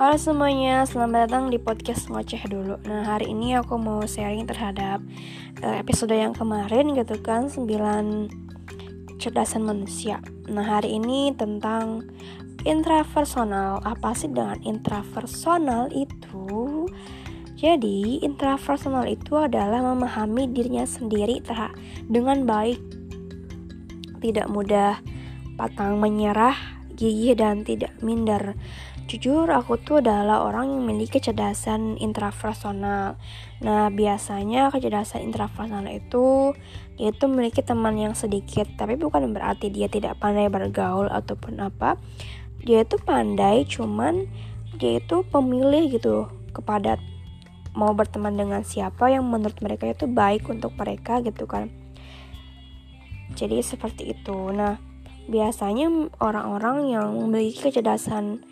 Halo semuanya, selamat datang di podcast ngoceh dulu. Nah, hari ini aku mau sharing terhadap uh, episode yang kemarin gitu kan, 9 kecerdasan manusia. Nah, hari ini tentang intrapersonal. Apa sih dengan intrapersonal itu? Jadi, intrapersonal itu adalah memahami dirinya sendiri dengan baik. Tidak mudah patang menyerah, gigih dan tidak minder. Jujur, aku tuh adalah orang yang memiliki kecerdasan intrapersonal. Nah, biasanya kecerdasan intrapersonal itu dia itu memiliki teman yang sedikit, tapi bukan berarti dia tidak pandai bergaul ataupun apa. Dia itu pandai, cuman dia itu pemilih gitu kepada mau berteman dengan siapa yang menurut mereka itu baik untuk mereka gitu kan. Jadi seperti itu. Nah, biasanya orang-orang yang memiliki kecerdasan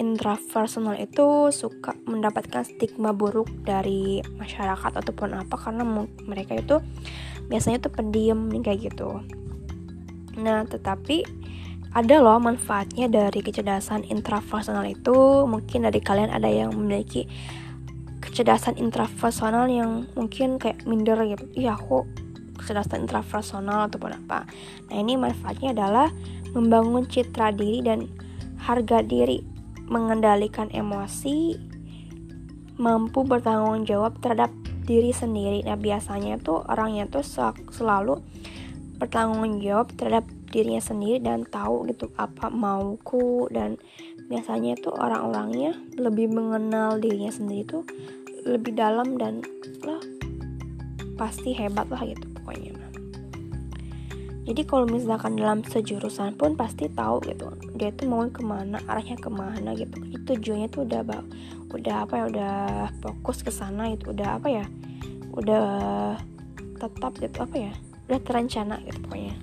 intrapersonal itu suka mendapatkan stigma buruk dari masyarakat ataupun apa karena mereka itu biasanya tuh pendiam nih kayak gitu. Nah, tetapi ada loh manfaatnya dari kecerdasan intrapersonal itu. Mungkin dari kalian ada yang memiliki kecerdasan intrapersonal yang mungkin kayak minder gitu. Iya, aku kecerdasan intrapersonal ataupun apa. Nah, ini manfaatnya adalah membangun citra diri dan harga diri mengendalikan emosi, mampu bertanggung jawab terhadap diri sendiri. Nah, biasanya tuh orangnya tuh selalu bertanggung jawab terhadap dirinya sendiri dan tahu gitu apa mauku dan biasanya tuh orang-orangnya lebih mengenal dirinya sendiri tuh lebih dalam dan lah pasti hebat lah gitu pokoknya jadi kalau misalkan dalam sejurusan pun pasti tahu gitu dia tuh mau ke mana arahnya ke mana gitu. Itu tujuannya tuh udah udah apa ya udah fokus ke sana itu udah apa ya udah tetap gitu apa ya udah terencana gitu pokoknya.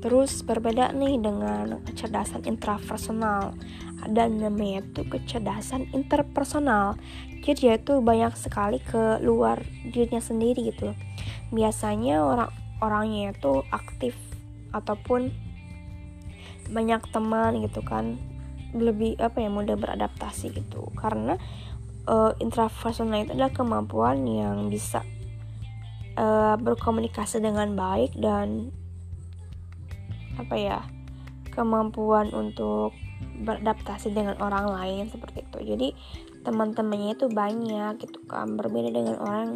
Terus berbeda nih dengan kecerdasan intrapersonal. Ada namanya itu kecerdasan interpersonal. Jadi dia itu banyak sekali ke luar dirinya sendiri gitu. Biasanya orang orangnya itu aktif ataupun banyak teman gitu kan lebih apa ya mudah beradaptasi gitu. Karena uh, intrapersonal itu adalah kemampuan yang bisa uh, berkomunikasi dengan baik dan apa ya kemampuan untuk beradaptasi dengan orang lain seperti itu. Jadi teman-temannya itu banyak gitu kan. Berbeda dengan orang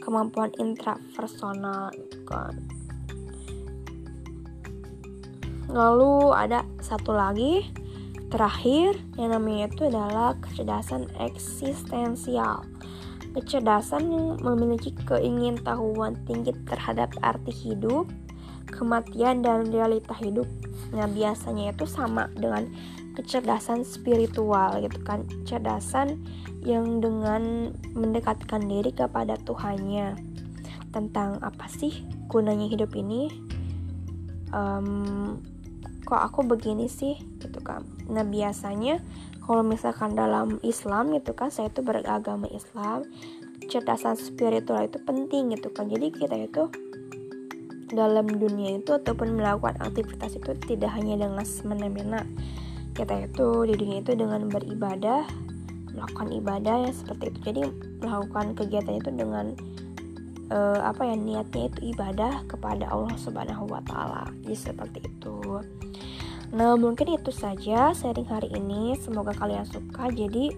kemampuan intrapersonal gitu kan. Lalu ada satu lagi terakhir yang namanya itu adalah kecerdasan eksistensial. Kecerdasan yang memiliki keingintahuan tinggi terhadap arti hidup kematian dan realita hidup nah biasanya itu sama dengan kecerdasan spiritual gitu kan. Kecerdasan yang dengan mendekatkan diri kepada Tuhannya. Tentang apa sih gunanya hidup ini? Um, kok aku begini sih? Gitu kan. Nah biasanya kalau misalkan dalam Islam gitu kan saya itu beragama Islam kecerdasan spiritual itu penting gitu kan. Jadi kita itu dalam dunia itu ataupun melakukan aktivitas itu tidak hanya dengan semena-mena kita itu di dunia itu dengan beribadah melakukan ibadah ya seperti itu. Jadi melakukan kegiatan itu dengan uh, apa ya niatnya itu ibadah kepada Allah Subhanahu Wa Taala. Jadi seperti itu. Nah mungkin itu saja sharing hari ini. Semoga kalian suka. Jadi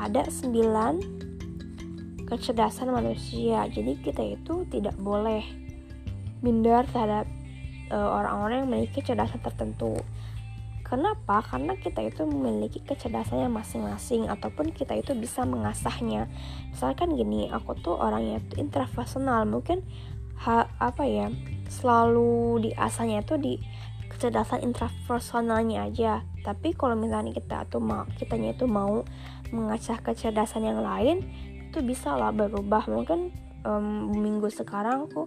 ada 9 kecerdasan manusia. Jadi kita itu tidak boleh minder terhadap eh, orang-orang uh, yang memiliki kecerdasan tertentu Kenapa? Karena kita itu memiliki kecerdasannya masing-masing ataupun kita itu bisa mengasahnya. Misalkan gini, aku tuh orangnya tuh intrapersonal, mungkin ha, apa ya selalu diasahnya itu di kecerdasan intrapersonalnya aja. Tapi kalau misalnya kita tuh mau kitanya itu mau mengasah kecerdasan yang lain, itu bisa lah berubah. Mungkin um, minggu sekarang aku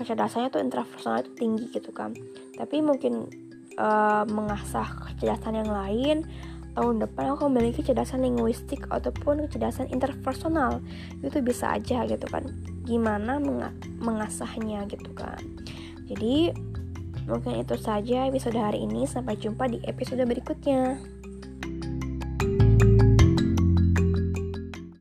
kecerdasannya tuh intrapersonal itu tinggi gitu kan. Tapi mungkin uh, mengasah kecerdasan yang lain tahun depan aku memiliki kecerdasan linguistik ataupun kecerdasan interpersonal. Itu bisa aja gitu kan. Gimana mengasahnya gitu kan. Jadi mungkin itu saja episode hari ini. Sampai jumpa di episode berikutnya